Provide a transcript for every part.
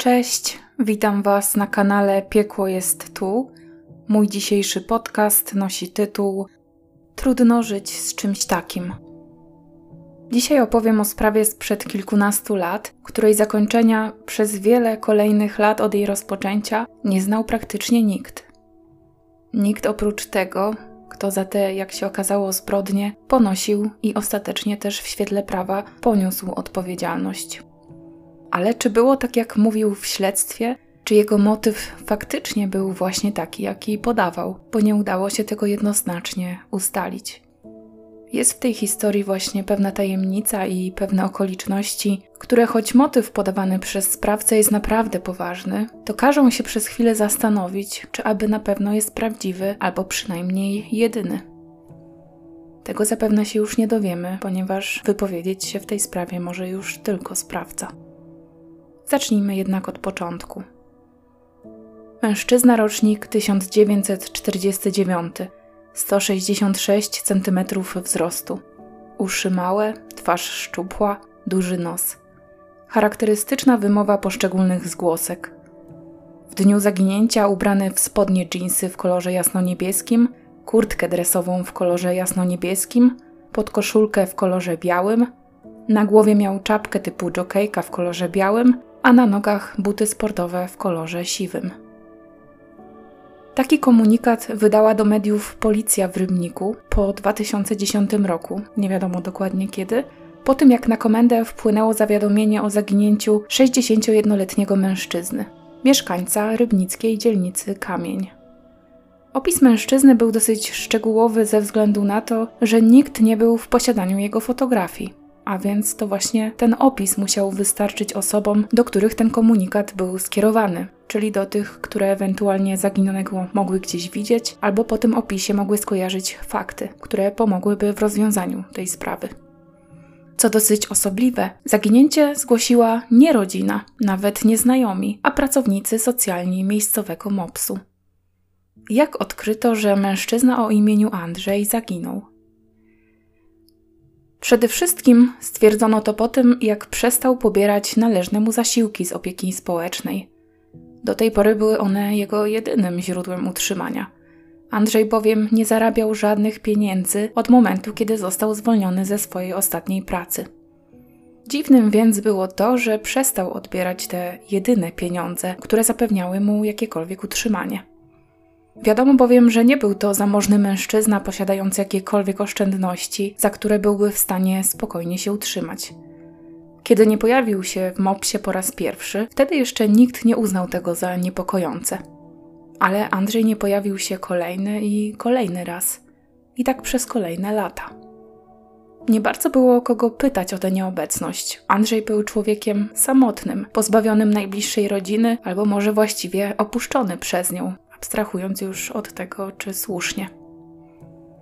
Cześć, witam Was na kanale Piekło jest tu. Mój dzisiejszy podcast nosi tytuł Trudno żyć z czymś takim. Dzisiaj opowiem o sprawie sprzed kilkunastu lat, której zakończenia przez wiele kolejnych lat od jej rozpoczęcia nie znał praktycznie nikt. Nikt oprócz tego, kto za te, jak się okazało, zbrodnie ponosił i ostatecznie też w świetle prawa poniósł odpowiedzialność. Ale czy było tak, jak mówił w śledztwie? Czy jego motyw faktycznie był właśnie taki, jaki podawał, bo nie udało się tego jednoznacznie ustalić? Jest w tej historii właśnie pewna tajemnica i pewne okoliczności, które choć motyw podawany przez sprawcę jest naprawdę poważny, to każą się przez chwilę zastanowić, czy aby na pewno jest prawdziwy albo przynajmniej jedyny. Tego zapewne się już nie dowiemy, ponieważ wypowiedzieć się w tej sprawie może już tylko sprawca. Zacznijmy jednak od początku. Mężczyzna rocznik 1949, 166 cm wzrostu. Uszy małe, twarz szczupła, duży nos. Charakterystyczna wymowa poszczególnych zgłosek. W dniu zaginięcia ubrany w spodnie dżinsy w kolorze jasno-niebieskim, kurtkę dresową w kolorze jasno-niebieskim, podkoszulkę w kolorze białym, na głowie miał czapkę typu jokejka w kolorze białym, a na nogach buty sportowe w kolorze siwym. Taki komunikat wydała do mediów policja w Rybniku po 2010 roku, nie wiadomo dokładnie kiedy, po tym jak na komendę wpłynęło zawiadomienie o zaginięciu 61-letniego mężczyzny, mieszkańca rybnickiej dzielnicy Kamień. Opis mężczyzny był dosyć szczegółowy ze względu na to, że nikt nie był w posiadaniu jego fotografii a więc to właśnie ten opis musiał wystarczyć osobom, do których ten komunikat był skierowany, czyli do tych, które ewentualnie zaginionego mogły gdzieś widzieć, albo po tym opisie mogły skojarzyć fakty, które pomogłyby w rozwiązaniu tej sprawy. Co dosyć osobliwe, zaginięcie zgłosiła nie rodzina, nawet nie znajomi, a pracownicy socjalni miejscowego MOPS-u. Jak odkryto, że mężczyzna o imieniu Andrzej zaginął? Przede wszystkim stwierdzono to po tym, jak przestał pobierać należne mu zasiłki z opieki społecznej. Do tej pory były one jego jedynym źródłem utrzymania. Andrzej bowiem nie zarabiał żadnych pieniędzy od momentu, kiedy został zwolniony ze swojej ostatniej pracy. Dziwnym więc było to, że przestał odbierać te jedyne pieniądze, które zapewniały mu jakiekolwiek utrzymanie. Wiadomo bowiem, że nie był to zamożny mężczyzna posiadający jakiekolwiek oszczędności, za które byłby w stanie spokojnie się utrzymać. Kiedy nie pojawił się w Mopsie po raz pierwszy, wtedy jeszcze nikt nie uznał tego za niepokojące. Ale Andrzej nie pojawił się kolejny i kolejny raz. I tak przez kolejne lata. Nie bardzo było kogo pytać o tę nieobecność. Andrzej był człowiekiem samotnym, pozbawionym najbliższej rodziny, albo może właściwie opuszczony przez nią, abstrahując już od tego, czy słusznie.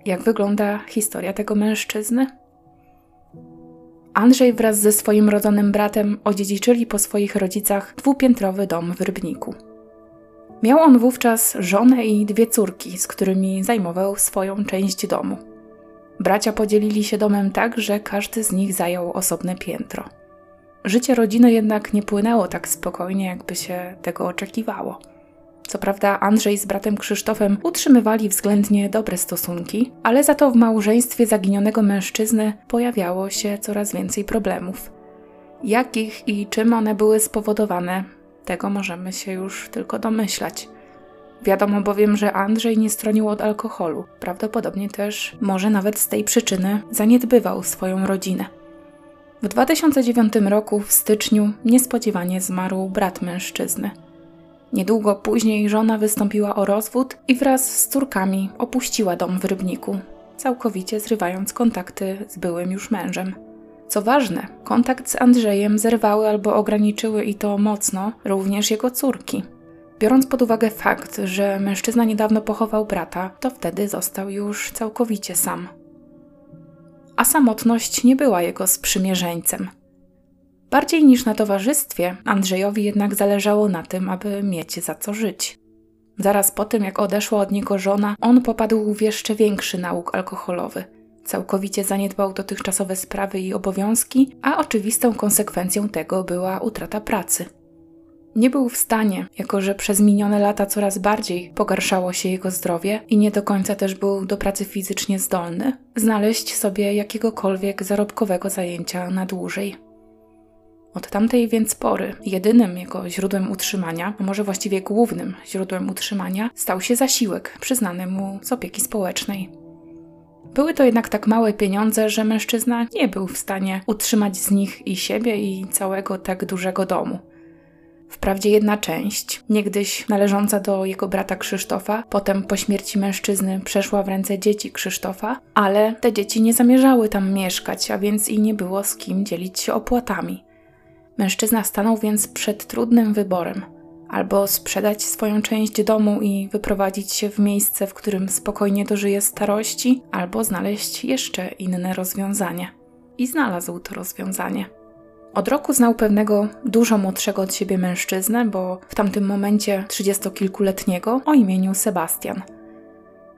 Jak wygląda historia tego mężczyzny? Andrzej wraz ze swoim rodzonym bratem odziedziczyli po swoich rodzicach dwupiętrowy dom w Rybniku. Miał on wówczas żonę i dwie córki, z którymi zajmował swoją część domu. Bracia podzielili się domem tak, że każdy z nich zajął osobne piętro. Życie rodziny jednak nie płynęło tak spokojnie, jakby się tego oczekiwało. Co prawda Andrzej z bratem Krzysztofem utrzymywali względnie dobre stosunki, ale za to w małżeństwie zaginionego mężczyzny pojawiało się coraz więcej problemów. Jakich i czym one były spowodowane, tego możemy się już tylko domyślać. Wiadomo bowiem, że Andrzej nie stronił od alkoholu. Prawdopodobnie też, może nawet z tej przyczyny, zaniedbywał swoją rodzinę. W 2009 roku, w styczniu, niespodziewanie zmarł brat mężczyzny. Niedługo później żona wystąpiła o rozwód i wraz z córkami opuściła dom w Rybniku, całkowicie zrywając kontakty z byłym już mężem. Co ważne, kontakt z Andrzejem zerwały albo ograniczyły i to mocno również jego córki. Biorąc pod uwagę fakt, że mężczyzna niedawno pochował brata, to wtedy został już całkowicie sam. A samotność nie była jego sprzymierzeńcem. Bardziej niż na towarzystwie, Andrzejowi jednak zależało na tym, aby mieć za co żyć. Zaraz po tym, jak odeszła od niego żona, on popadł w jeszcze większy nauk alkoholowy. Całkowicie zaniedbał dotychczasowe sprawy i obowiązki, a oczywistą konsekwencją tego była utrata pracy. Nie był w stanie, jako że przez minione lata coraz bardziej pogarszało się jego zdrowie i nie do końca też był do pracy fizycznie zdolny, znaleźć sobie jakiegokolwiek zarobkowego zajęcia na dłużej. Od tamtej więc pory jedynym jego źródłem utrzymania, a może właściwie głównym źródłem utrzymania, stał się zasiłek przyznany mu z opieki społecznej. Były to jednak tak małe pieniądze, że mężczyzna nie był w stanie utrzymać z nich i siebie, i całego tak dużego domu. Wprawdzie jedna część, niegdyś należąca do jego brata Krzysztofa, potem po śmierci mężczyzny przeszła w ręce dzieci Krzysztofa, ale te dzieci nie zamierzały tam mieszkać, a więc i nie było z kim dzielić się opłatami. Mężczyzna stanął więc przed trudnym wyborem: albo sprzedać swoją część domu i wyprowadzić się w miejsce, w którym spokojnie dożyje starości, albo znaleźć jeszcze inne rozwiązanie. I znalazł to rozwiązanie. Od roku znał pewnego dużo młodszego od siebie mężczyznę, bo w tamtym momencie trzydziestokilkuletniego o imieniu Sebastian.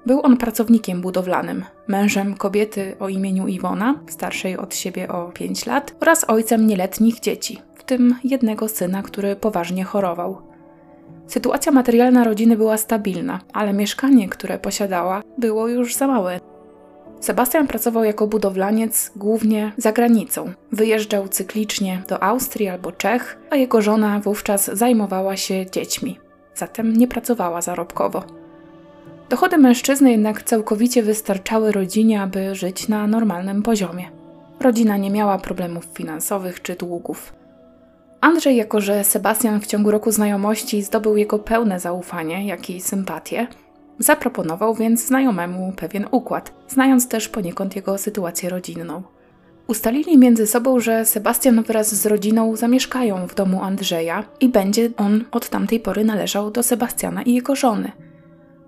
Był on pracownikiem budowlanym, mężem kobiety o imieniu Iwona, starszej od siebie o 5 lat, oraz ojcem nieletnich dzieci, w tym jednego syna, który poważnie chorował. Sytuacja materialna rodziny była stabilna, ale mieszkanie, które posiadała, było już za małe Sebastian pracował jako budowlaniec głównie za granicą. Wyjeżdżał cyklicznie do Austrii albo Czech, a jego żona wówczas zajmowała się dziećmi, zatem nie pracowała zarobkowo. Dochody mężczyzny jednak całkowicie wystarczały rodzinie, aby żyć na normalnym poziomie. Rodzina nie miała problemów finansowych czy długów. Andrzej, jako że Sebastian w ciągu roku znajomości zdobył jego pełne zaufanie, jak i sympatię, Zaproponował więc znajomemu pewien układ, znając też poniekąd jego sytuację rodzinną. Ustalili między sobą, że Sebastian wraz z rodziną zamieszkają w domu Andrzeja i będzie on od tamtej pory należał do Sebastiana i jego żony.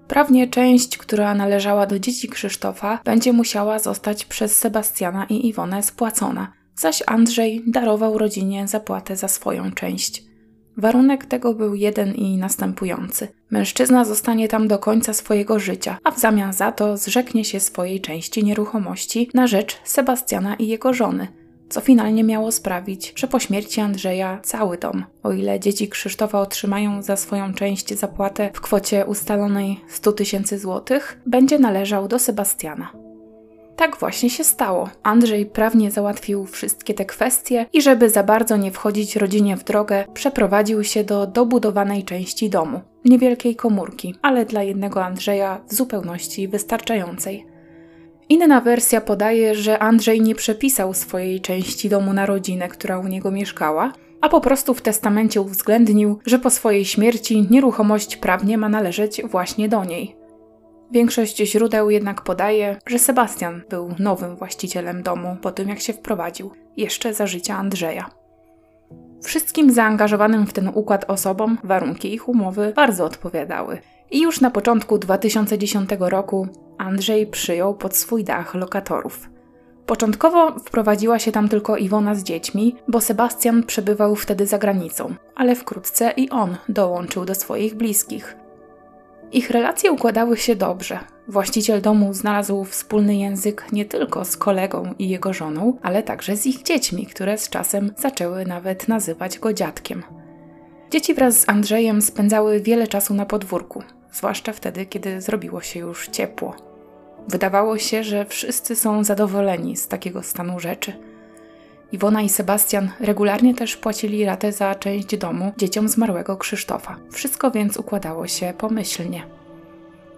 Prawnie część, która należała do dzieci Krzysztofa, będzie musiała zostać przez Sebastiana i Iwonę spłacona, zaś Andrzej darował rodzinie zapłatę za swoją część. Warunek tego był jeden i następujący. Mężczyzna zostanie tam do końca swojego życia, a w zamian za to zrzeknie się swojej części nieruchomości na rzecz Sebastiana i jego żony, co finalnie miało sprawić, że po śmierci Andrzeja cały dom, o ile dzieci Krzysztofa otrzymają za swoją część zapłatę w kwocie ustalonej 100 tysięcy złotych, będzie należał do Sebastiana. Tak właśnie się stało. Andrzej prawnie załatwił wszystkie te kwestie i żeby za bardzo nie wchodzić rodzinie w drogę, przeprowadził się do dobudowanej części domu. Niewielkiej komórki, ale dla jednego Andrzeja w zupełności wystarczającej. Inna wersja podaje, że Andrzej nie przepisał swojej części domu na rodzinę, która u niego mieszkała, a po prostu w testamencie uwzględnił, że po swojej śmierci nieruchomość prawnie ma należeć właśnie do niej. Większość źródeł jednak podaje, że Sebastian był nowym właścicielem domu po tym, jak się wprowadził, jeszcze za życia Andrzeja. Wszystkim zaangażowanym w ten układ osobom warunki ich umowy bardzo odpowiadały. I już na początku 2010 roku Andrzej przyjął pod swój dach lokatorów. Początkowo wprowadziła się tam tylko Iwona z dziećmi, bo Sebastian przebywał wtedy za granicą, ale wkrótce i on dołączył do swoich bliskich. Ich relacje układały się dobrze. Właściciel domu znalazł wspólny język nie tylko z kolegą i jego żoną, ale także z ich dziećmi, które z czasem zaczęły nawet nazywać go dziadkiem. Dzieci wraz z Andrzejem spędzały wiele czasu na podwórku, zwłaszcza wtedy, kiedy zrobiło się już ciepło. Wydawało się, że wszyscy są zadowoleni z takiego stanu rzeczy. Iwona i Sebastian regularnie też płacili ratę za część domu dzieciom zmarłego Krzysztofa. Wszystko więc układało się pomyślnie.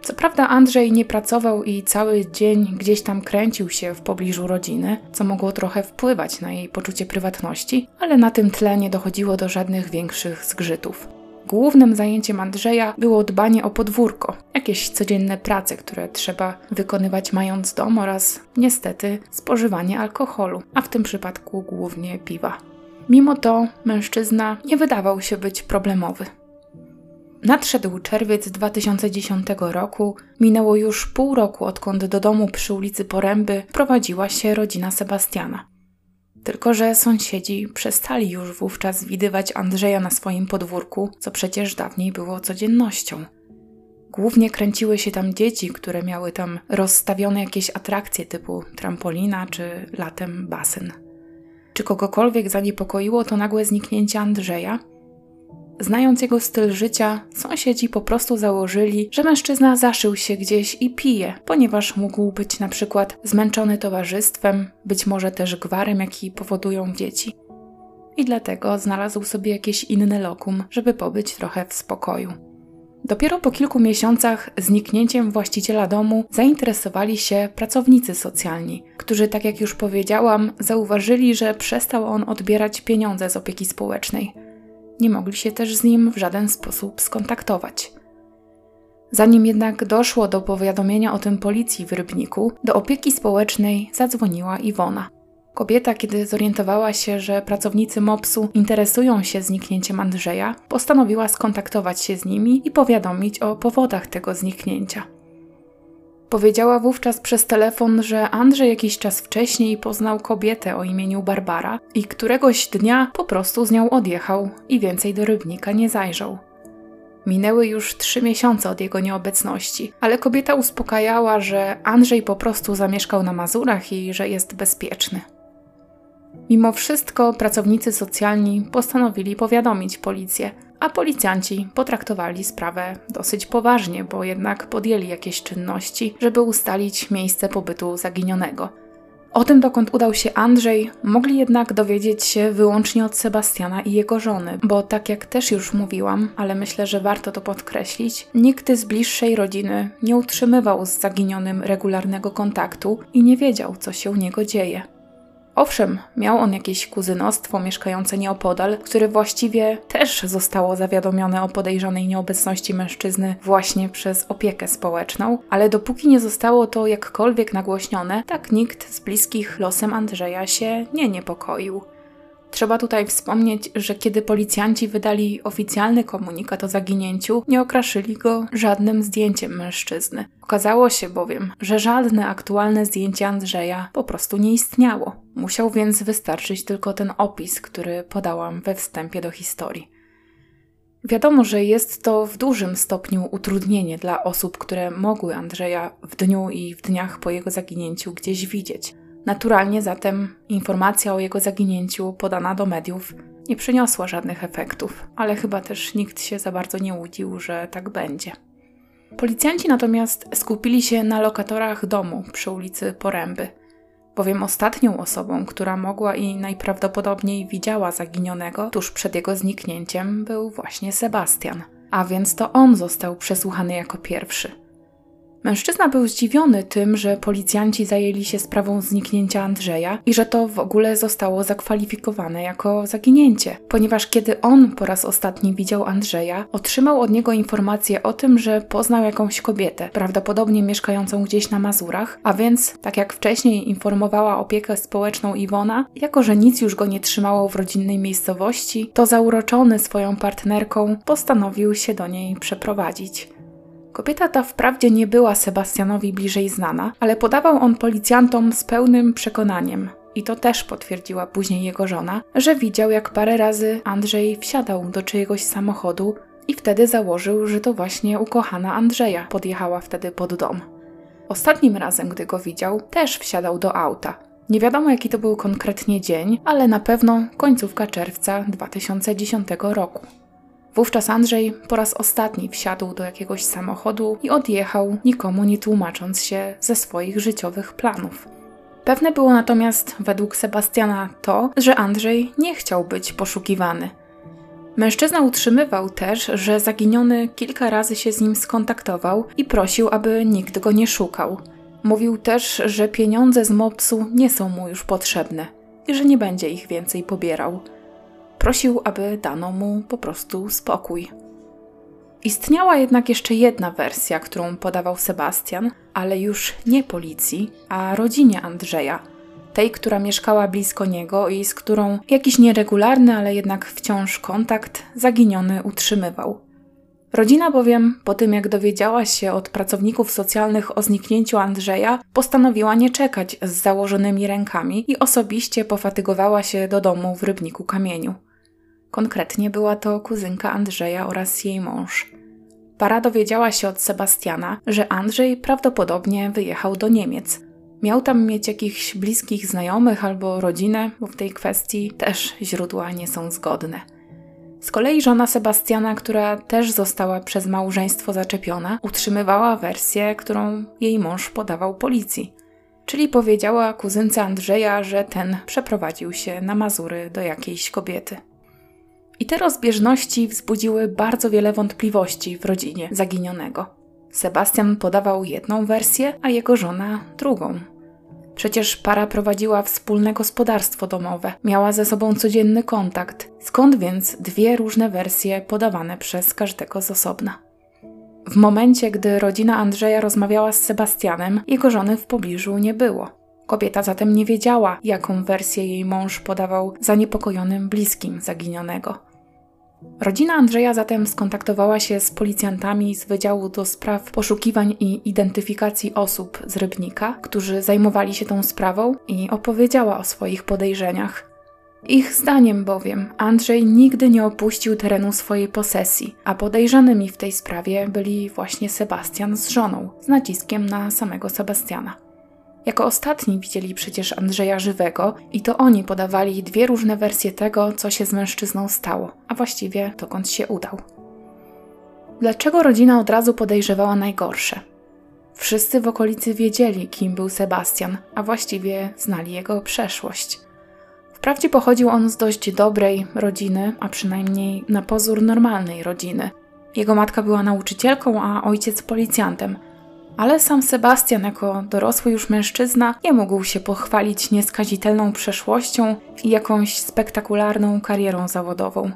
Co prawda Andrzej nie pracował i cały dzień gdzieś tam kręcił się w pobliżu rodziny, co mogło trochę wpływać na jej poczucie prywatności, ale na tym tle nie dochodziło do żadnych większych zgrzytów. Głównym zajęciem Andrzeja było dbanie o podwórko, jakieś codzienne prace, które trzeba wykonywać mając dom oraz niestety spożywanie alkoholu, a w tym przypadku głównie piwa. Mimo to mężczyzna nie wydawał się być problemowy. Nadszedł czerwiec 2010 roku, minęło już pół roku odkąd do domu przy ulicy Poręby prowadziła się rodzina Sebastiana. Tylko, że sąsiedzi przestali już wówczas widywać Andrzeja na swoim podwórku, co przecież dawniej było codziennością. Głównie kręciły się tam dzieci, które miały tam rozstawione jakieś atrakcje typu trampolina czy latem basen. Czy kogokolwiek zaniepokoiło to nagłe zniknięcie Andrzeja? Znając jego styl życia, sąsiedzi po prostu założyli, że mężczyzna zaszył się gdzieś i pije, ponieważ mógł być na przykład zmęczony towarzystwem, być może też gwarem, jaki powodują dzieci. I dlatego znalazł sobie jakieś inne lokum, żeby pobyć trochę w spokoju. Dopiero po kilku miesiącach zniknięciem właściciela domu zainteresowali się pracownicy socjalni, którzy, tak jak już powiedziałam, zauważyli, że przestał on odbierać pieniądze z opieki społecznej. Nie mogli się też z nim w żaden sposób skontaktować. Zanim jednak doszło do powiadomienia o tym policji w Rybniku, do opieki społecznej zadzwoniła Iwona. Kobieta, kiedy zorientowała się, że pracownicy MOPS-u interesują się zniknięciem Andrzeja, postanowiła skontaktować się z nimi i powiadomić o powodach tego zniknięcia. Powiedziała wówczas przez telefon, że Andrzej jakiś czas wcześniej poznał kobietę o imieniu Barbara i któregoś dnia po prostu z nią odjechał i więcej do rybnika nie zajrzał. Minęły już trzy miesiące od jego nieobecności, ale kobieta uspokajała, że Andrzej po prostu zamieszkał na Mazurach i że jest bezpieczny. Mimo wszystko pracownicy socjalni postanowili powiadomić policję, a policjanci potraktowali sprawę dosyć poważnie, bo jednak podjęli jakieś czynności, żeby ustalić miejsce pobytu zaginionego. O tym, dokąd udał się Andrzej, mogli jednak dowiedzieć się wyłącznie od Sebastiana i jego żony, bo tak jak też już mówiłam, ale myślę, że warto to podkreślić, nikt z bliższej rodziny nie utrzymywał z zaginionym regularnego kontaktu i nie wiedział, co się u niego dzieje. Owszem, miał on jakieś kuzynostwo mieszkające nieopodal, które właściwie też zostało zawiadomione o podejrzanej nieobecności mężczyzny właśnie przez opiekę społeczną, ale dopóki nie zostało to jakkolwiek nagłośnione, tak nikt z bliskich losem Andrzeja się nie niepokoił. Trzeba tutaj wspomnieć, że kiedy policjanci wydali oficjalny komunikat o zaginięciu, nie okraszyli go żadnym zdjęciem mężczyzny. Okazało się bowiem, że żadne aktualne zdjęcie Andrzeja po prostu nie istniało. Musiał więc wystarczyć tylko ten opis, który podałam we wstępie do historii. Wiadomo, że jest to w dużym stopniu utrudnienie dla osób, które mogły Andrzeja w dniu i w dniach po jego zaginięciu gdzieś widzieć. Naturalnie zatem informacja o jego zaginięciu podana do mediów nie przyniosła żadnych efektów, ale chyba też nikt się za bardzo nie łudził, że tak będzie. Policjanci natomiast skupili się na lokatorach domu przy ulicy Poręby, bowiem ostatnią osobą, która mogła i najprawdopodobniej widziała zaginionego tuż przed jego zniknięciem, był właśnie Sebastian, a więc to on został przesłuchany jako pierwszy. Mężczyzna był zdziwiony tym, że policjanci zajęli się sprawą zniknięcia Andrzeja i że to w ogóle zostało zakwalifikowane jako zaginięcie, ponieważ kiedy on po raz ostatni widział Andrzeja, otrzymał od niego informację o tym, że poznał jakąś kobietę, prawdopodobnie mieszkającą gdzieś na Mazurach, a więc, tak jak wcześniej informowała opiekę społeczną Iwona, jako że nic już go nie trzymało w rodzinnej miejscowości, to zauroczony swoją partnerką postanowił się do niej przeprowadzić. Kobieta ta wprawdzie nie była Sebastianowi bliżej znana, ale podawał on policjantom z pełnym przekonaniem, i to też potwierdziła później jego żona, że widział jak parę razy Andrzej wsiadał do czyjegoś samochodu i wtedy założył, że to właśnie ukochana Andrzeja podjechała wtedy pod dom. Ostatnim razem, gdy go widział, też wsiadał do auta. Nie wiadomo jaki to był konkretnie dzień, ale na pewno końcówka czerwca 2010 roku. Wówczas Andrzej po raz ostatni wsiadł do jakiegoś samochodu i odjechał, nikomu nie tłumacząc się ze swoich życiowych planów. Pewne było natomiast według Sebastiana to, że Andrzej nie chciał być poszukiwany. Mężczyzna utrzymywał też, że zaginiony kilka razy się z nim skontaktował i prosił, aby nikt go nie szukał. Mówił też, że pieniądze z mopsu nie są mu już potrzebne i że nie będzie ich więcej pobierał. Prosił, aby dano mu po prostu spokój. Istniała jednak jeszcze jedna wersja, którą podawał Sebastian, ale już nie policji, a rodzinie Andrzeja, tej, która mieszkała blisko niego i z którą jakiś nieregularny, ale jednak wciąż kontakt zaginiony utrzymywał. Rodzina bowiem, po tym jak dowiedziała się od pracowników socjalnych o zniknięciu Andrzeja, postanowiła nie czekać z założonymi rękami i osobiście pofatygowała się do domu w Rybniku Kamieniu. Konkretnie była to kuzynka Andrzeja oraz jej mąż. Para dowiedziała się od Sebastiana, że Andrzej prawdopodobnie wyjechał do Niemiec. Miał tam mieć jakichś bliskich znajomych albo rodzinę, bo w tej kwestii też źródła nie są zgodne. Z kolei żona Sebastiana, która też została przez małżeństwo zaczepiona, utrzymywała wersję, którą jej mąż podawał policji. Czyli powiedziała kuzynce Andrzeja, że ten przeprowadził się na Mazury do jakiejś kobiety. I te rozbieżności wzbudziły bardzo wiele wątpliwości w rodzinie zaginionego. Sebastian podawał jedną wersję, a jego żona drugą. Przecież para prowadziła wspólne gospodarstwo domowe, miała ze sobą codzienny kontakt. Skąd więc dwie różne wersje podawane przez każdego z osobna? W momencie, gdy rodzina Andrzeja rozmawiała z Sebastianem, jego żony w pobliżu nie było. Kobieta zatem nie wiedziała, jaką wersję jej mąż podawał zaniepokojonym bliskim zaginionego. Rodzina Andrzeja zatem skontaktowała się z policjantami z Wydziału do Spraw Poszukiwań i Identyfikacji Osób z Rybnika, którzy zajmowali się tą sprawą i opowiedziała o swoich podejrzeniach. Ich zdaniem bowiem Andrzej nigdy nie opuścił terenu swojej posesji, a podejrzanymi w tej sprawie byli właśnie Sebastian z żoną, z naciskiem na samego Sebastiana. Jako ostatni widzieli przecież Andrzeja żywego i to oni podawali dwie różne wersje tego, co się z mężczyzną stało, a właściwie dokąd się udał. Dlaczego rodzina od razu podejrzewała najgorsze? Wszyscy w okolicy wiedzieli, kim był Sebastian, a właściwie znali jego przeszłość. Wprawdzie pochodził on z dość dobrej rodziny, a przynajmniej na pozór normalnej rodziny. Jego matka była nauczycielką, a ojciec policjantem – ale sam Sebastian, jako dorosły już mężczyzna, nie mógł się pochwalić nieskazitelną przeszłością i jakąś spektakularną karierą zawodową.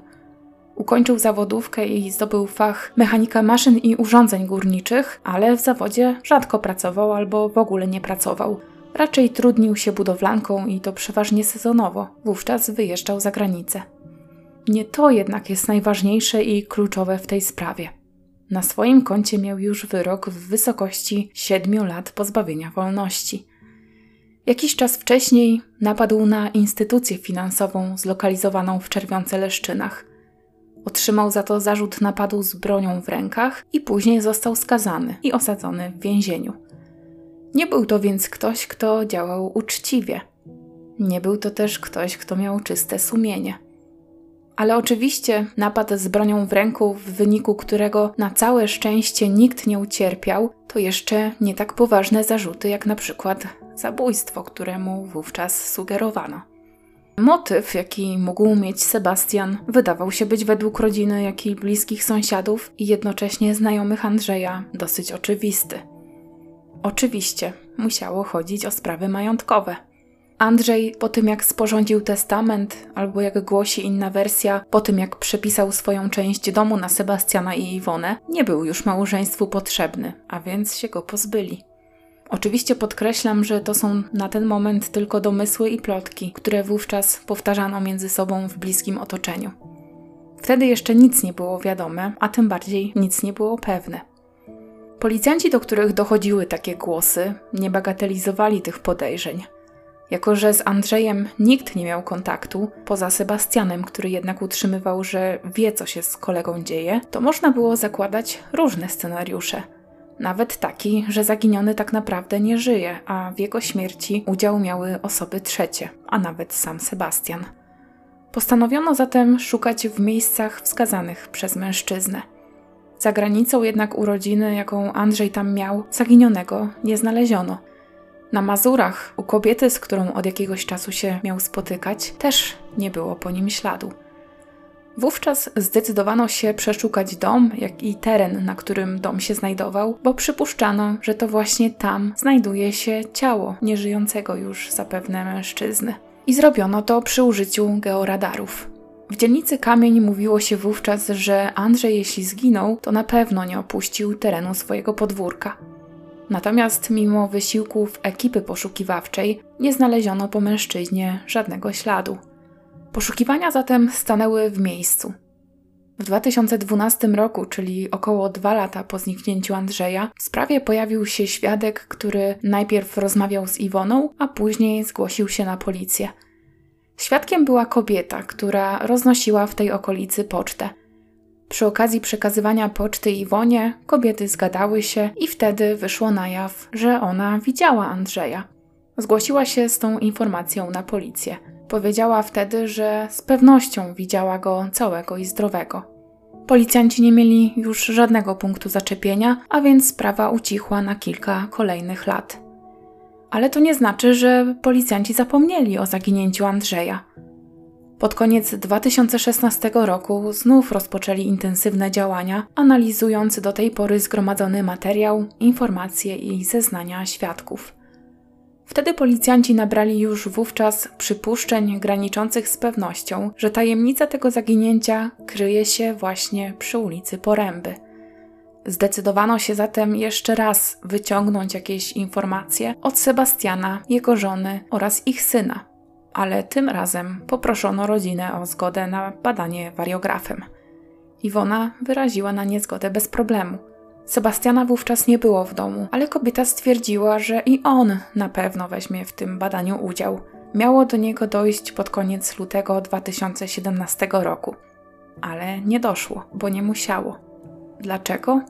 Ukończył zawodówkę i zdobył fach mechanika maszyn i urządzeń górniczych, ale w zawodzie rzadko pracował albo w ogóle nie pracował. Raczej trudnił się budowlanką i to przeważnie sezonowo, wówczas wyjeżdżał za granicę. Nie to jednak jest najważniejsze i kluczowe w tej sprawie. Na swoim koncie miał już wyrok w wysokości 7 lat pozbawienia wolności. Jakiś czas wcześniej napadł na instytucję finansową zlokalizowaną w Czerwionce Leszczynach. Otrzymał za to zarzut napadu z bronią w rękach i później został skazany i osadzony w więzieniu. Nie był to więc ktoś, kto działał uczciwie. Nie był to też ktoś, kto miał czyste sumienie. Ale oczywiście napad z bronią w ręku, w wyniku którego na całe szczęście nikt nie ucierpiał, to jeszcze nie tak poważne zarzuty jak na przykład zabójstwo, któremu wówczas sugerowano. Motyw, jaki mógł mieć Sebastian, wydawał się być według rodziny, jak i bliskich sąsiadów i jednocześnie znajomych Andrzeja dosyć oczywisty. Oczywiście musiało chodzić o sprawy majątkowe. Andrzej, po tym jak sporządził testament, albo jak głosi inna wersja, po tym jak przepisał swoją część domu na Sebastiana i Iwonę, nie był już małżeństwu potrzebny, a więc się go pozbyli. Oczywiście podkreślam, że to są na ten moment tylko domysły i plotki, które wówczas powtarzano między sobą w bliskim otoczeniu. Wtedy jeszcze nic nie było wiadome, a tym bardziej nic nie było pewne. Policjanci, do których dochodziły takie głosy, nie bagatelizowali tych podejrzeń. Jako, że z Andrzejem nikt nie miał kontaktu, poza Sebastianem, który jednak utrzymywał, że wie, co się z kolegą dzieje, to można było zakładać różne scenariusze. Nawet taki, że zaginiony tak naprawdę nie żyje, a w jego śmierci udział miały osoby trzecie, a nawet sam Sebastian. Postanowiono zatem szukać w miejscach wskazanych przez mężczyznę. Za granicą jednak urodziny, jaką Andrzej tam miał, zaginionego nie znaleziono – na Mazurach, u kobiety, z którą od jakiegoś czasu się miał spotykać, też nie było po nim śladu. Wówczas zdecydowano się przeszukać dom, jak i teren, na którym dom się znajdował, bo przypuszczano, że to właśnie tam znajduje się ciało nieżyjącego już zapewne mężczyzny. I zrobiono to przy użyciu georadarów. W dzielnicy Kamień mówiło się wówczas, że Andrzej, jeśli zginął, to na pewno nie opuścił terenu swojego podwórka. Natomiast mimo wysiłków ekipy poszukiwawczej nie znaleziono po mężczyźnie żadnego śladu. Poszukiwania zatem stanęły w miejscu. W 2012 roku, czyli około dwa lata po zniknięciu Andrzeja, w sprawie pojawił się świadek, który najpierw rozmawiał z Iwoną, a później zgłosił się na policję. Świadkiem była kobieta, która roznosiła w tej okolicy pocztę. Przy okazji przekazywania poczty Iwonie kobiety zgadały się i wtedy wyszło na jaw, że ona widziała Andrzeja. Zgłosiła się z tą informacją na policję. Powiedziała wtedy, że z pewnością widziała go całego i zdrowego. Policjanci nie mieli już żadnego punktu zaczepienia, a więc sprawa ucichła na kilka kolejnych lat. Ale to nie znaczy, że policjanci zapomnieli o zaginięciu Andrzeja. Pod koniec 2016 roku znów rozpoczęli intensywne działania, analizując do tej pory zgromadzony materiał, informacje i zeznania świadków. Wtedy policjanci nabrali już wówczas przypuszczeń graniczących z pewnością, że tajemnica tego zaginięcia kryje się właśnie przy ulicy Poręby. Zdecydowano się zatem jeszcze raz wyciągnąć jakieś informacje od Sebastiana, jego żony oraz ich syna, ale tym razem poproszono rodzinę o zgodę na badanie wariografem. Iwona wyraziła na nie zgodę bez problemu. Sebastiana wówczas nie było w domu, ale kobieta stwierdziła, że i on na pewno weźmie w tym badaniu udział. Miało do niego dojść pod koniec lutego 2017 roku. Ale nie doszło, bo nie musiało. Dlaczego?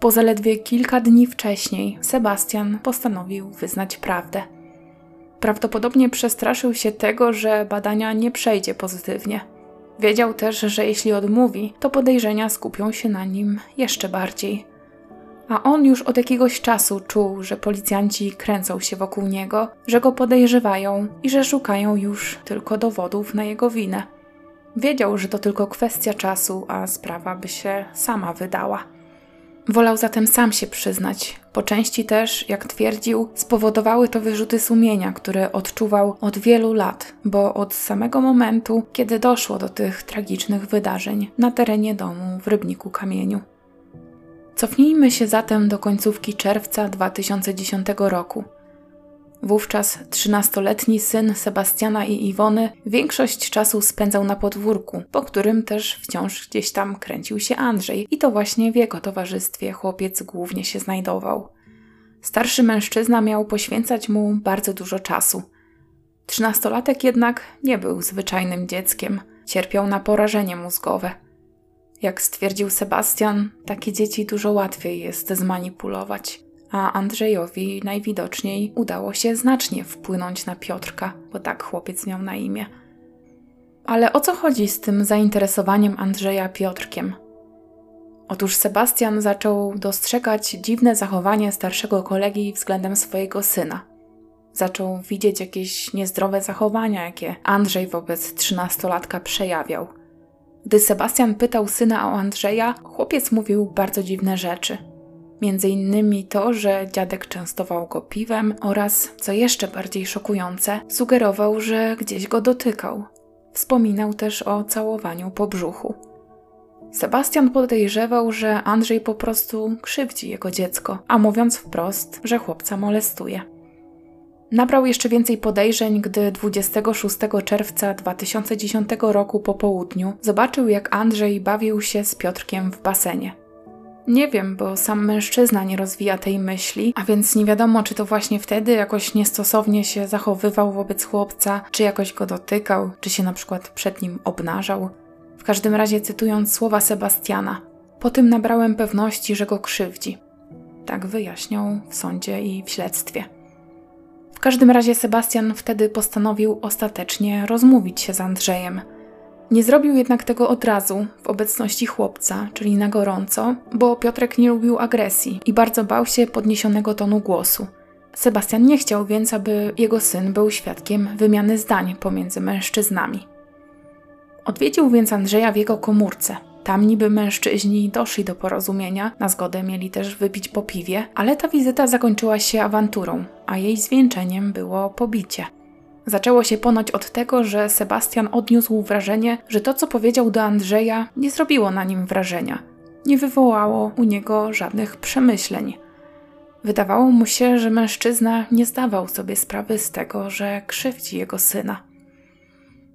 Bo zaledwie kilka dni wcześniej Sebastian postanowił wyznać prawdę. Prawdopodobnie przestraszył się tego, że badania nie przejdzie pozytywnie. Wiedział też, że jeśli odmówi, to podejrzenia skupią się na nim jeszcze bardziej. A on już od jakiegoś czasu czuł, że policjanci kręcą się wokół niego, że go podejrzewają i że szukają już tylko dowodów na jego winę. Wiedział, że to tylko kwestia czasu, a sprawa by się sama wydała. Wolał zatem sam się przyznać. Po części też, jak twierdził, spowodowały to wyrzuty sumienia, które odczuwał od wielu lat, bo od samego momentu, kiedy doszło do tych tragicznych wydarzeń na terenie domu w Rybniku Kamieniu. Cofnijmy się zatem do końcówki czerwca 2010 roku. Wówczas trzynastoletni syn Sebastiana i Iwony większość czasu spędzał na podwórku, po którym też wciąż gdzieś tam kręcił się Andrzej i to właśnie w jego towarzystwie chłopiec głównie się znajdował. Starszy mężczyzna miał poświęcać mu bardzo dużo czasu. Trzynastolatek jednak nie był zwyczajnym dzieckiem, cierpiał na porażenie mózgowe. Jak stwierdził Sebastian, takie dzieci dużo łatwiej jest zmanipulować a Andrzejowi najwidoczniej udało się znacznie wpłynąć na Piotrka, bo tak chłopiec miał na imię. Ale o co chodzi z tym zainteresowaniem Andrzeja Piotrkiem? Otóż Sebastian zaczął dostrzegać dziwne zachowanie starszego kolegi względem swojego syna. Zaczął widzieć jakieś niezdrowe zachowania, jakie Andrzej wobec trzynastolatka przejawiał. Gdy Sebastian pytał syna o Andrzeja, chłopiec mówił bardzo dziwne rzeczy – Między innymi to, że dziadek częstował go piwem oraz, co jeszcze bardziej szokujące, sugerował, że gdzieś go dotykał. Wspominał też o całowaniu po brzuchu. Sebastian podejrzewał, że Andrzej po prostu krzywdzi jego dziecko, a mówiąc wprost, że chłopca molestuje. Nabrał jeszcze więcej podejrzeń, gdy 26 czerwca 2010 roku po południu zobaczył, jak Andrzej bawił się z Piotrkiem w basenie. Nie wiem, bo sam mężczyzna nie rozwija tej myśli, a więc nie wiadomo, czy to właśnie wtedy jakoś niestosownie się zachowywał wobec chłopca, czy jakoś go dotykał, czy się na przykład przed nim obnażał. W każdym razie, cytując słowa Sebastiana, po tym nabrałem pewności, że go krzywdzi. Tak wyjaśniał w sądzie i w śledztwie. W każdym razie Sebastian wtedy postanowił ostatecznie rozmówić się z Andrzejem – nie zrobił jednak tego od razu, w obecności chłopca, czyli na gorąco, bo Piotrek nie lubił agresji i bardzo bał się podniesionego tonu głosu. Sebastian nie chciał więc, aby jego syn był świadkiem wymiany zdań pomiędzy mężczyznami. Odwiedził więc Andrzeja w jego komórce. Tam niby mężczyźni doszli do porozumienia, na zgodę mieli też wypić po piwie, ale ta wizyta zakończyła się awanturą, a jej zwieńczeniem było pobicie. Zaczęło się ponoć od tego, że Sebastian odniósł wrażenie, że to, co powiedział do Andrzeja, nie zrobiło na nim wrażenia. Nie wywołało u niego żadnych przemyśleń. Wydawało mu się, że mężczyzna nie zdawał sobie sprawy z tego, że krzywdzi jego syna.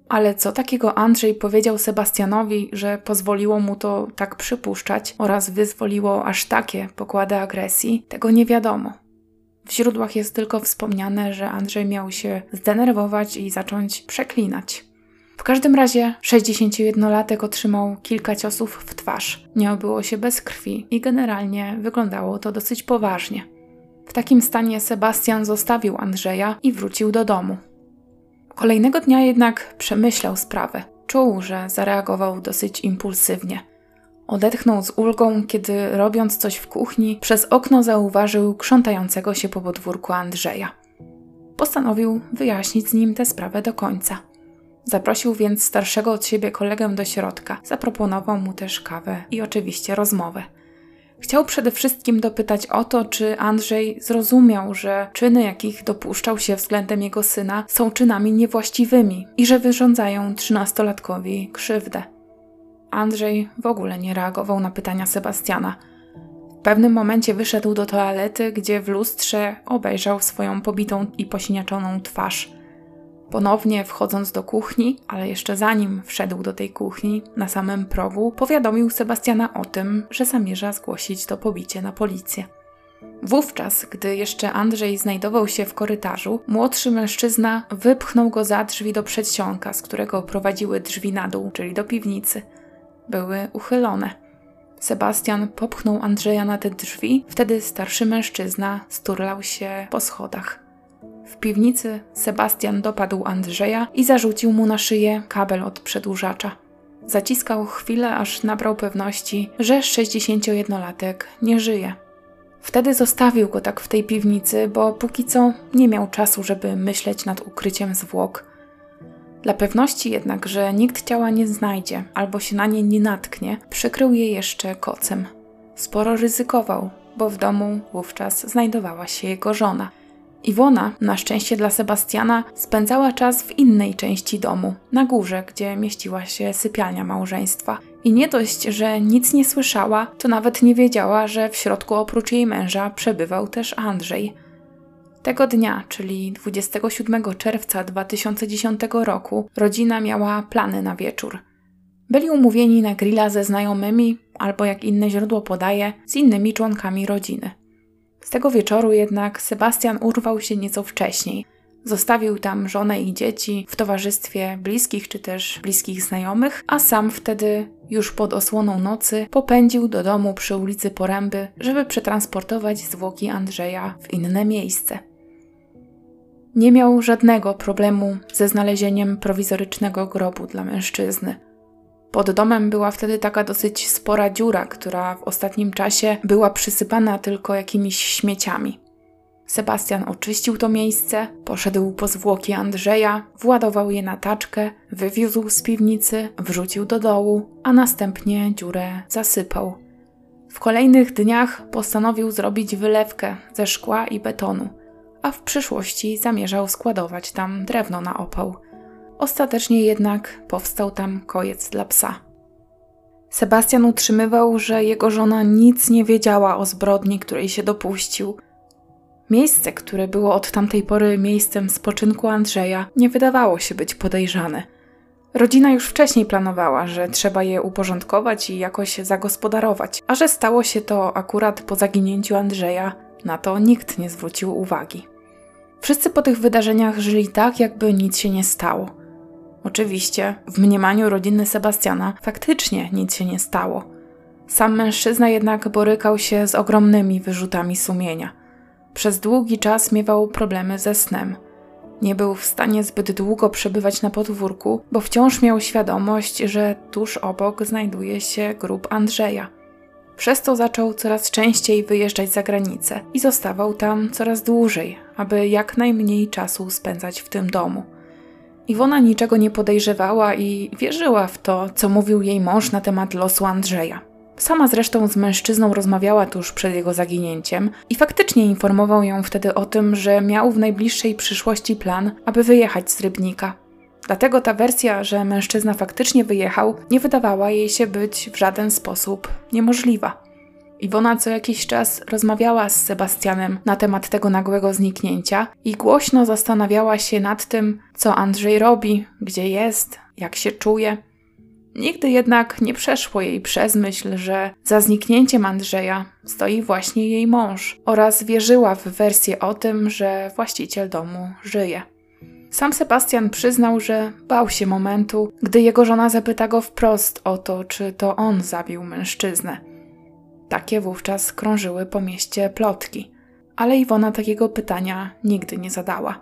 Ale co takiego Andrzej powiedział Sebastianowi, że pozwoliło mu to tak przypuszczać oraz wyzwoliło aż takie pokłady agresji, tego nie wiadomo. W źródłach jest tylko wspomniane, że Andrzej miał się zdenerwować i zacząć przeklinać. W każdym razie 61-latek otrzymał kilka ciosów w twarz. Nie obyło się bez krwi i generalnie wyglądało to dosyć poważnie. W takim stanie Sebastian zostawił Andrzeja i wrócił do domu. Kolejnego dnia jednak przemyślał sprawę. Czuł, że zareagował dosyć impulsywnie. Odetchnął z ulgą, kiedy robiąc coś w kuchni, przez okno zauważył krzątającego się po podwórku Andrzeja. Postanowił wyjaśnić z nim tę sprawę do końca. Zaprosił więc starszego od siebie kolegę do środka, zaproponował mu też kawę i oczywiście rozmowę. Chciał przede wszystkim dopytać o to, czy Andrzej zrozumiał, że czyny, jakich dopuszczał się względem jego syna, są czynami niewłaściwymi i że wyrządzają trzynastolatkowi krzywdę. Andrzej w ogóle nie reagował na pytania Sebastiana. W pewnym momencie wyszedł do toalety, gdzie w lustrze obejrzał swoją pobitą i posiniaczoną twarz. Ponownie wchodząc do kuchni, ale jeszcze zanim wszedł do tej kuchni, na samym progu, powiadomił Sebastiana o tym, że zamierza zgłosić to pobicie na policję. Wówczas, gdy jeszcze Andrzej znajdował się w korytarzu, młodszy mężczyzna wypchnął go za drzwi do przedsionka, z którego prowadziły drzwi na dół, czyli do piwnicy. Były uchylone. Sebastian popchnął Andrzeja na te drzwi, wtedy starszy mężczyzna sturlał się po schodach. W piwnicy Sebastian dopadł Andrzeja i zarzucił mu na szyję kabel od przedłużacza. Zaciskał chwilę, aż nabrał pewności, że 61-latek nie żyje. Wtedy zostawił go tak w tej piwnicy, bo póki co nie miał czasu, żeby myśleć nad ukryciem zwłok. Dla pewności jednak, że nikt ciała nie znajdzie albo się na nie nie natknie, przykrył je jeszcze kocem. Sporo ryzykował, bo w domu wówczas znajdowała się jego żona – Iwona, na szczęście dla Sebastiana, spędzała czas w innej części domu, na górze, gdzie mieściła się sypialnia małżeństwa. I nie dość, że nic nie słyszała, to nawet nie wiedziała, że w środku oprócz jej męża przebywał też Andrzej. Tego dnia, czyli 27 czerwca 2010 roku, rodzina miała plany na wieczór. Byli umówieni na grilla ze znajomymi, albo jak inne źródło podaje, z innymi członkami rodziny. Z tego wieczoru jednak Sebastian urwał się nieco wcześniej. Zostawił tam żonę i dzieci w towarzystwie bliskich czy też bliskich znajomych, a sam wtedy, już pod osłoną nocy, popędził do domu przy ulicy Poręby, żeby przetransportować zwłoki Andrzeja w inne miejsce. Nie miał żadnego problemu ze znalezieniem prowizorycznego grobu dla mężczyzny. Pod domem była wtedy taka dosyć spora dziura, która w ostatnim czasie była przysypana tylko jakimiś śmieciami. Sebastian oczyścił to miejsce, poszedł po zwłoki Andrzeja, władował je na taczkę, wywiózł z piwnicy, wrzucił do dołu, a następnie dziurę zasypał. W kolejnych dniach postanowił zrobić wylewkę ze szkła i betonu, a w przyszłości zamierzał składować tam drewno na opał. Ostatecznie jednak powstał tam kojec dla psa. Sebastian utrzymywał, że jego żona nic nie wiedziała o zbrodni, której się dopuścił. Miejsce, które było od tamtej pory miejscem spoczynku Andrzeja, nie wydawało się być podejrzane. Rodzina już wcześniej planowała, że trzeba je uporządkować i jakoś zagospodarować, a że stało się to akurat po zaginięciu Andrzeja, na to nikt nie zwrócił uwagi. Wszyscy po tych wydarzeniach żyli tak, jakby nic się nie stało. Oczywiście, w mniemaniu rodziny Sebastiana faktycznie nic się nie stało. Sam mężczyzna jednak borykał się z ogromnymi wyrzutami sumienia. Przez długi czas miewał problemy ze snem. Nie był w stanie zbyt długo przebywać na podwórku, bo wciąż miał świadomość, że tuż obok znajduje się grób Andrzeja. Przez to zaczął coraz częściej wyjeżdżać za granicę i zostawał tam coraz dłużej, aby jak najmniej czasu spędzać w tym domu. Iwona niczego nie podejrzewała i wierzyła w to, co mówił jej mąż na temat losu Andrzeja. Sama zresztą z mężczyzną rozmawiała tuż przed jego zaginięciem i faktycznie informował ją wtedy o tym, że miał w najbliższej przyszłości plan, aby wyjechać z Rybnika. Dlatego ta wersja, że mężczyzna faktycznie wyjechał, nie wydawała jej się być w żaden sposób niemożliwa. Iwona co jakiś czas rozmawiała z Sebastianem na temat tego nagłego zniknięcia i głośno zastanawiała się nad tym, co Andrzej robi, gdzie jest, jak się czuje. Nigdy jednak nie przeszło jej przez myśl, że za zniknięciem Andrzeja stoi właśnie jej mąż oraz wierzyła w wersję o tym, że właściciel domu żyje. Sam Sebastian przyznał, że bał się momentu, gdy jego żona zapyta go wprost o to, czy to on zabił mężczyznę. Takie wówczas krążyły po mieście plotki, ale Iwona takiego pytania nigdy nie zadała.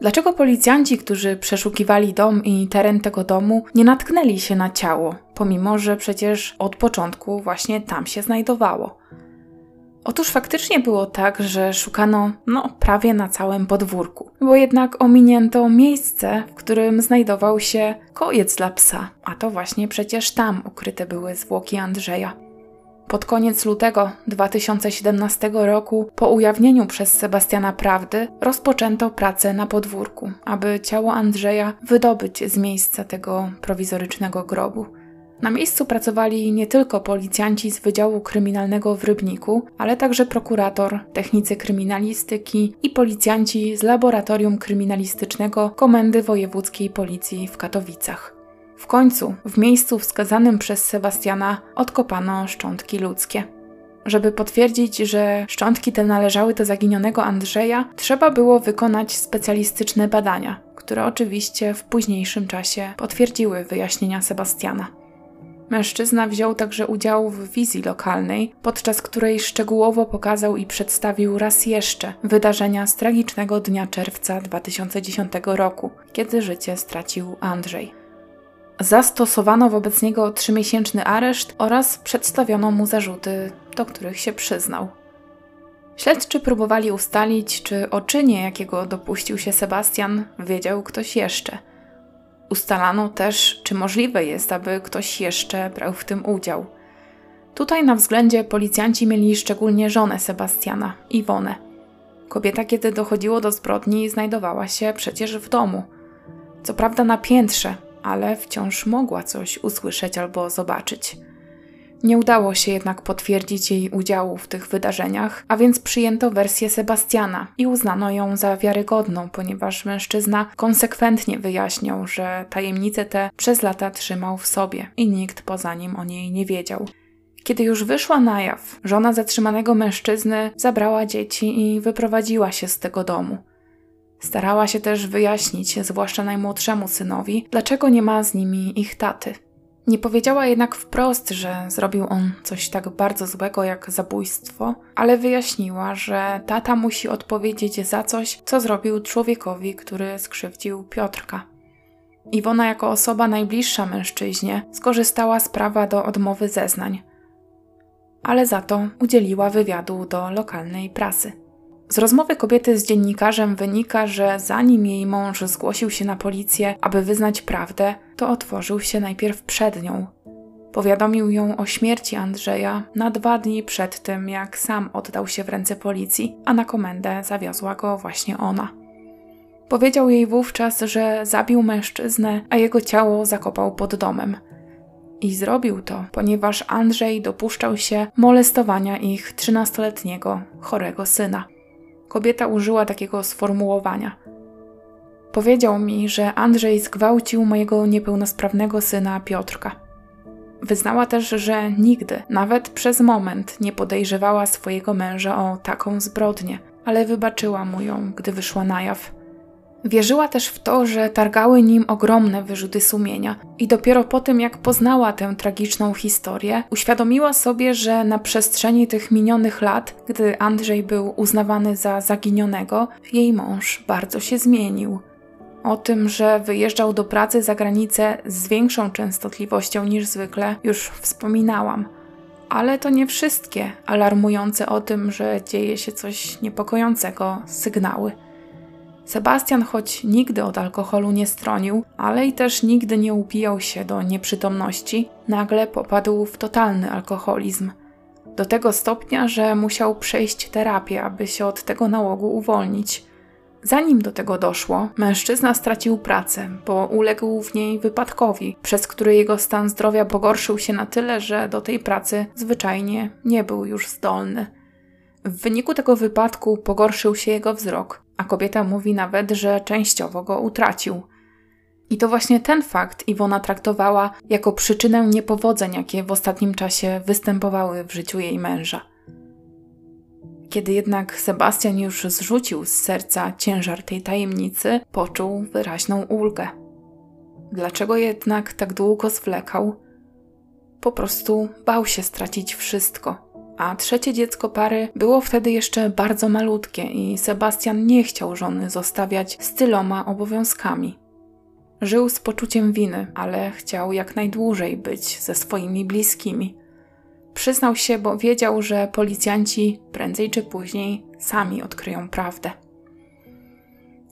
Dlaczego policjanci, którzy przeszukiwali dom i teren tego domu, nie natknęli się na ciało, pomimo że przecież od początku właśnie tam się znajdowało? Otóż faktycznie było tak, że szukano no prawie na całym podwórku, bo jednak ominięto miejsce, w którym znajdował się kojec dla psa, a to właśnie przecież tam ukryte były zwłoki Andrzeja. Pod koniec lutego 2017 roku, po ujawnieniu przez Sebastiana prawdy, rozpoczęto pracę na podwórku, aby ciało Andrzeja wydobyć z miejsca tego prowizorycznego grobu. Na miejscu pracowali nie tylko policjanci z Wydziału Kryminalnego w Rybniku, ale także prokurator, technicy kryminalistyki i policjanci z Laboratorium Kryminalistycznego Komendy Wojewódzkiej Policji w Katowicach. W końcu, w miejscu wskazanym przez Sebastiana, odkopano szczątki ludzkie. Żeby potwierdzić, że szczątki te należały do zaginionego Andrzeja, trzeba było wykonać specjalistyczne badania, które oczywiście w późniejszym czasie potwierdziły wyjaśnienia Sebastiana. Mężczyzna wziął także udział w wizji lokalnej, podczas której szczegółowo pokazał i przedstawił raz jeszcze wydarzenia z tragicznego dnia czerwca 2010 roku, kiedy życie stracił Andrzej. Zastosowano wobec niego trzymiesięczny areszt oraz przedstawiono mu zarzuty, do których się przyznał. Śledczy próbowali ustalić, czy o czynie, jakiego dopuścił się Sebastian, wiedział ktoś jeszcze. Ustalano też, czy możliwe jest, aby ktoś jeszcze brał w tym udział. Tutaj na względzie policjanci mieli szczególnie żonę Sebastiana, Iwonę. Kobieta, kiedy dochodziło do zbrodni, znajdowała się przecież w domu. Co prawda na piętrze, ale wciąż mogła coś usłyszeć albo zobaczyć. Nie udało się jednak potwierdzić jej udziału w tych wydarzeniach, a więc przyjęto wersję Sebastiana i uznano ją za wiarygodną, ponieważ mężczyzna konsekwentnie wyjaśniał, że tajemnicę tę przez lata trzymał w sobie i nikt poza nim o niej nie wiedział. Kiedy już wyszła na jaw, żona zatrzymanego mężczyzny zabrała dzieci i wyprowadziła się z tego domu. Starała się też wyjaśnić, zwłaszcza najmłodszemu synowi, dlaczego nie ma z nimi ich taty. Nie powiedziała jednak wprost, że zrobił on coś tak bardzo złego jak zabójstwo, ale wyjaśniła, że tata musi odpowiedzieć za coś, co zrobił człowiekowi, który skrzywdził Piotrka. Iwona, jako osoba najbliższa mężczyźnie, skorzystała z prawa do odmowy zeznań, ale za to udzieliła wywiadu do lokalnej prasy. Z rozmowy kobiety z dziennikarzem wynika, że zanim jej mąż zgłosił się na policję, aby wyznać prawdę, to otworzył się najpierw przed nią. Powiadomił ją o śmierci Andrzeja na dwa dni przed tym, jak sam oddał się w ręce policji, a na komendę zawiozła go właśnie ona. Powiedział jej wówczas, że zabił mężczyznę, a jego ciało zakopał pod domem. I zrobił to, ponieważ Andrzej dopuszczał się molestowania ich trzynastoletniego, chorego syna kobieta użyła takiego sformułowania. Powiedział mi, że Andrzej zgwałcił mojego niepełnosprawnego syna Piotrka. Wyznała też, że nigdy, nawet przez moment, nie podejrzewała swojego męża o taką zbrodnię, ale wybaczyła mu ją, gdy wyszła na jaw. Wierzyła też w to, że targały nim ogromne wyrzuty sumienia, i dopiero po tym, jak poznała tę tragiczną historię, uświadomiła sobie, że na przestrzeni tych minionych lat, gdy Andrzej był uznawany za zaginionego, jej mąż bardzo się zmienił. O tym, że wyjeżdżał do pracy za granicę z większą częstotliwością niż zwykle, już wspominałam. Ale to nie wszystkie alarmujące o tym, że dzieje się coś niepokojącego sygnały. Sebastian choć nigdy od alkoholu nie stronił, ale i też nigdy nie upijał się do nieprzytomności, nagle popadł w totalny alkoholizm. Do tego stopnia, że musiał przejść terapię, aby się od tego nałogu uwolnić. Zanim do tego doszło, mężczyzna stracił pracę, bo uległ w niej wypadkowi, przez który jego stan zdrowia pogorszył się na tyle, że do tej pracy zwyczajnie nie był już zdolny. W wyniku tego wypadku pogorszył się jego wzrok, a kobieta mówi nawet, że częściowo go utracił. I to właśnie ten fakt Iwona traktowała jako przyczynę niepowodzeń, jakie w ostatnim czasie występowały w życiu jej męża. Kiedy jednak Sebastian już zrzucił z serca ciężar tej tajemnicy, poczuł wyraźną ulgę. Dlaczego jednak tak długo zwlekał? Po prostu bał się stracić wszystko a trzecie dziecko pary było wtedy jeszcze bardzo malutkie i Sebastian nie chciał żony zostawiać z tyloma obowiązkami. Żył z poczuciem winy, ale chciał jak najdłużej być ze swoimi bliskimi. Przyznał się, bo wiedział, że policjanci prędzej czy później sami odkryją prawdę.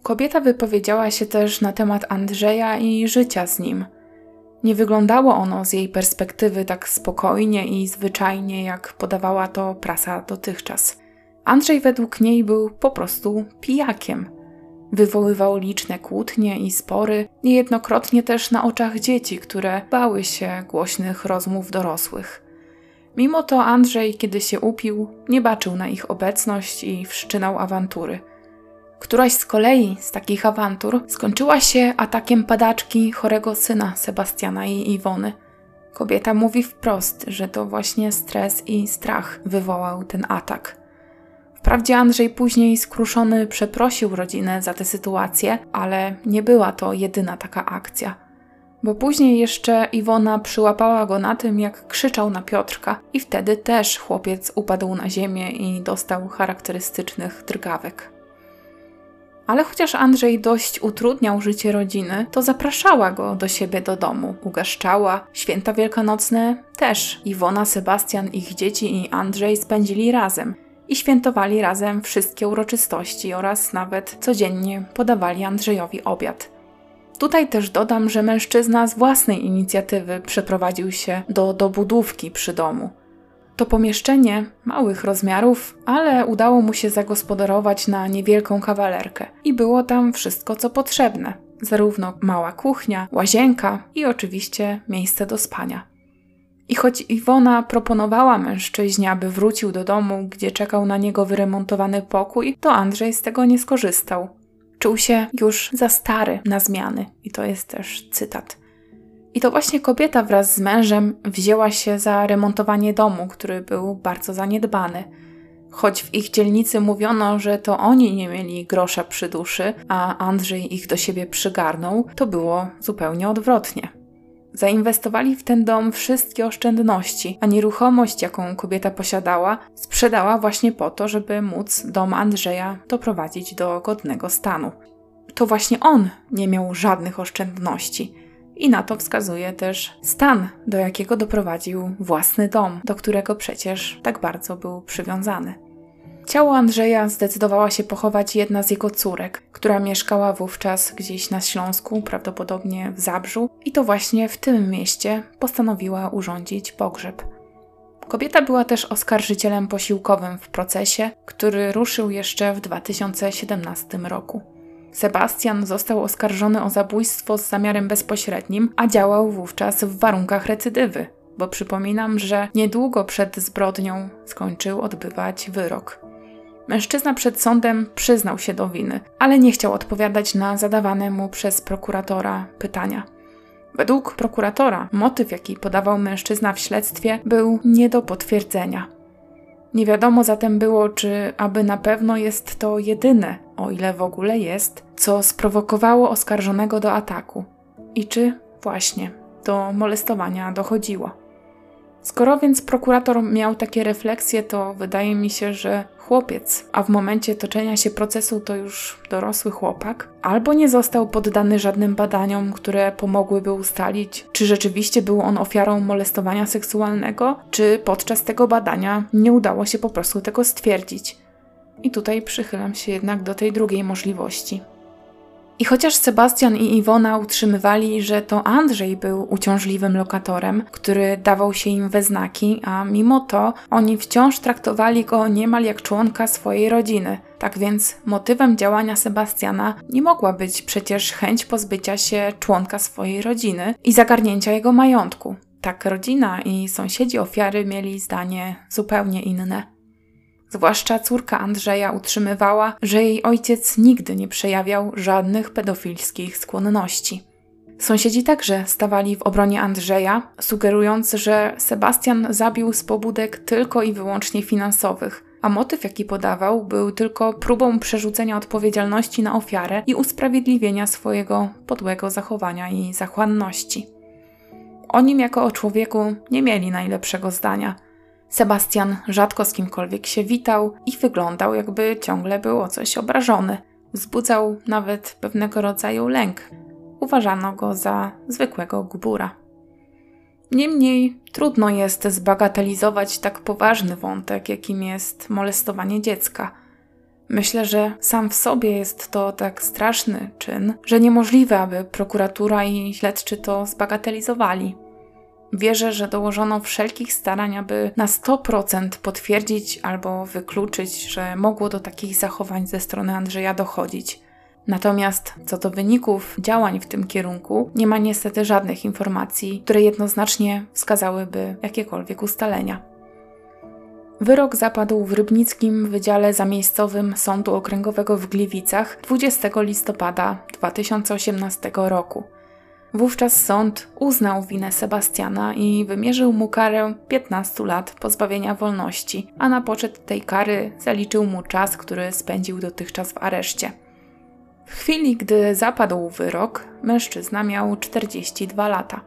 Kobieta wypowiedziała się też na temat Andrzeja i życia z nim. Nie wyglądało ono z jej perspektywy tak spokojnie i zwyczajnie, jak podawała to prasa dotychczas. Andrzej według niej był po prostu pijakiem. Wywoływał liczne kłótnie i spory, niejednokrotnie też na oczach dzieci, które bały się głośnych rozmów dorosłych. Mimo to Andrzej, kiedy się upił, nie baczył na ich obecność i wszczynał awantury – Któraś z kolei z takich awantur skończyła się atakiem padaczki chorego syna Sebastiana i Iwony. Kobieta mówi wprost, że to właśnie stres i strach wywołał ten atak. Wprawdzie Andrzej później skruszony przeprosił rodzinę za tę sytuację, ale nie była to jedyna taka akcja. Bo później jeszcze Iwona przyłapała go na tym, jak krzyczał na Piotrka, i wtedy też chłopiec upadł na ziemię i dostał charakterystycznych drgawek. Ale chociaż Andrzej dość utrudniał życie rodziny, to zapraszała go do siebie do domu, ugaszczała. Święta wielkanocne też. Iwona, Sebastian, ich dzieci i Andrzej spędzili razem i świętowali razem wszystkie uroczystości oraz nawet codziennie podawali Andrzejowi obiad. Tutaj też dodam, że mężczyzna z własnej inicjatywy przeprowadził się do dobudówki przy domu. To pomieszczenie małych rozmiarów, ale udało mu się zagospodarować na niewielką kawalerkę i było tam wszystko, co potrzebne. Zarówno mała kuchnia, łazienka i oczywiście miejsce do spania. I choć Iwona proponowała mężczyźnie, aby wrócił do domu, gdzie czekał na niego wyremontowany pokój, to Andrzej z tego nie skorzystał. Czuł się już za stary na zmiany, i to jest też cytat. I to właśnie kobieta wraz z mężem wzięła się za remontowanie domu, który był bardzo zaniedbany. Choć w ich dzielnicy mówiono, że to oni nie mieli grosza przy duszy, a Andrzej ich do siebie przygarnął, to było zupełnie odwrotnie. Zainwestowali w ten dom wszystkie oszczędności, a nieruchomość, jaką kobieta posiadała, sprzedała właśnie po to, żeby móc dom Andrzeja doprowadzić do godnego stanu. To właśnie on nie miał żadnych oszczędności i na to wskazuje też stan, do jakiego doprowadził własny dom, do którego przecież tak bardzo był przywiązany. Ciało Andrzeja zdecydowała się pochować jedna z jego córek, która mieszkała wówczas gdzieś na Śląsku, prawdopodobnie w Zabrzu, i to właśnie w tym mieście postanowiła urządzić pogrzeb. Kobieta była też oskarżycielem posiłkowym w procesie, który ruszył jeszcze w 2017 roku. Sebastian został oskarżony o zabójstwo z zamiarem bezpośrednim, a działał wówczas w warunkach recydywy, bo przypominam, że niedługo przed zbrodnią skończył odbywać wyrok. Mężczyzna przed sądem przyznał się do winy, ale nie chciał odpowiadać na zadawane mu przez prokuratora pytania. Według prokuratora motyw, jaki podawał mężczyzna w śledztwie, był nie do potwierdzenia. Nie wiadomo zatem było, czy aby na pewno jest to jedyne, o ile w ogóle jest, co sprowokowało oskarżonego do ataku i czy właśnie do molestowania dochodziło. Skoro więc prokurator miał takie refleksje, to wydaje mi się, że chłopiec, a w momencie toczenia się procesu to już dorosły chłopak, albo nie został poddany żadnym badaniom, które pomogłyby ustalić, czy rzeczywiście był on ofiarą molestowania seksualnego, czy podczas tego badania nie udało się po prostu tego stwierdzić. I tutaj przychylam się jednak do tej drugiej możliwości. I chociaż Sebastian i Iwona utrzymywali, że to Andrzej był uciążliwym lokatorem, który dawał się im we znaki, a mimo to oni wciąż traktowali go niemal jak członka swojej rodziny. Tak więc motywem działania Sebastiana nie mogła być przecież chęć pozbycia się członka swojej rodziny i zagarnięcia jego majątku. Tak rodzina i sąsiedzi ofiary mieli zdanie zupełnie inne. Zwłaszcza córka Andrzeja utrzymywała, że jej ojciec nigdy nie przejawiał żadnych pedofilskich skłonności. Sąsiedzi także stawali w obronie Andrzeja, sugerując, że Sebastian zabił z pobudek tylko i wyłącznie finansowych, a motyw, jaki podawał, był tylko próbą przerzucenia odpowiedzialności na ofiarę i usprawiedliwienia swojego podłego zachowania i zachłanności. O nim jako o człowieku nie mieli najlepszego zdania – Sebastian rzadko z kimkolwiek się witał i wyglądał, jakby ciągle był o coś obrażony. Wzbudzał nawet pewnego rodzaju lęk. Uważano go za zwykłego gbura. Niemniej trudno jest zbagatelizować tak poważny wątek, jakim jest molestowanie dziecka. Myślę, że sam w sobie jest to tak straszny czyn, że niemożliwe, aby prokuratura i śledczy to zbagatelizowali. Wierzę, że dołożono wszelkich starań, aby na 100% potwierdzić albo wykluczyć, że mogło do takich zachowań ze strony Andrzeja dochodzić. Natomiast co do wyników działań w tym kierunku, nie ma niestety żadnych informacji, które jednoznacznie wskazałyby jakiekolwiek ustalenia. Wyrok zapadł w Rybnickim Wydziale Zamiejscowym Sądu Okręgowego w Gliwicach 20 listopada 2018 roku. Wówczas sąd uznał winę Sebastiana i wymierzył mu karę 15 lat pozbawienia wolności, a na poczet tej kary zaliczył mu czas, który spędził dotychczas w areszcie. W chwili, gdy zapadł wyrok, mężczyzna miał 42 lata.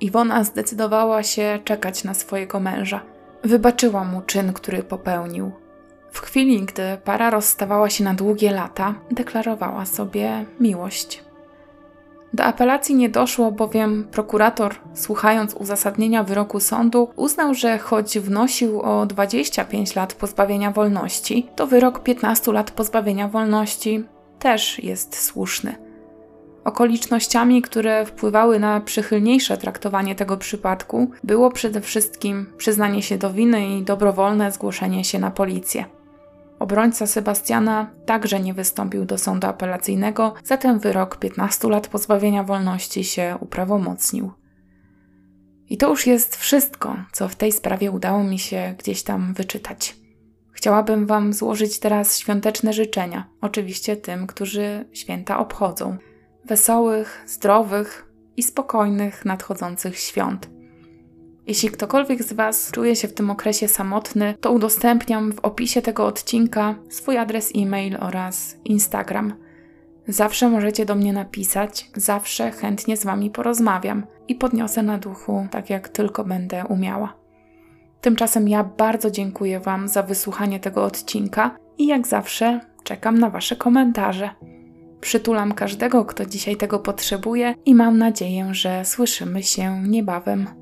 Iwona zdecydowała się czekać na swojego męża. Wybaczyła mu czyn, który popełnił. W chwili, gdy para rozstawała się na długie lata, deklarowała sobie miłość. Do apelacji nie doszło, bowiem prokurator, słuchając uzasadnienia wyroku sądu, uznał, że choć wnosił o 25 lat pozbawienia wolności, to wyrok 15 lat pozbawienia wolności też jest słuszny. Okolicznościami, które wpływały na przychylniejsze traktowanie tego przypadku, było przede wszystkim przyznanie się do winy i dobrowolne zgłoszenie się na policję. Obrońca Sebastiana także nie wystąpił do sądu apelacyjnego, zatem wyrok 15 lat pozbawienia wolności się uprawomocnił. I to już jest wszystko, co w tej sprawie udało mi się gdzieś tam wyczytać. Chciałabym Wam złożyć teraz świąteczne życzenia, oczywiście tym, którzy święta obchodzą. Wesołych, zdrowych i spokojnych nadchodzących świąt. Jeśli ktokolwiek z Was czuje się w tym okresie samotny, to udostępniam w opisie tego odcinka swój adres e-mail oraz Instagram. Zawsze możecie do mnie napisać, zawsze chętnie z Wami porozmawiam i podniosę na duchu, tak jak tylko będę umiała. Tymczasem ja bardzo dziękuję Wam za wysłuchanie tego odcinka i jak zawsze czekam na Wasze komentarze. Przytulam każdego, kto dzisiaj tego potrzebuje i mam nadzieję, że słyszymy się niebawem.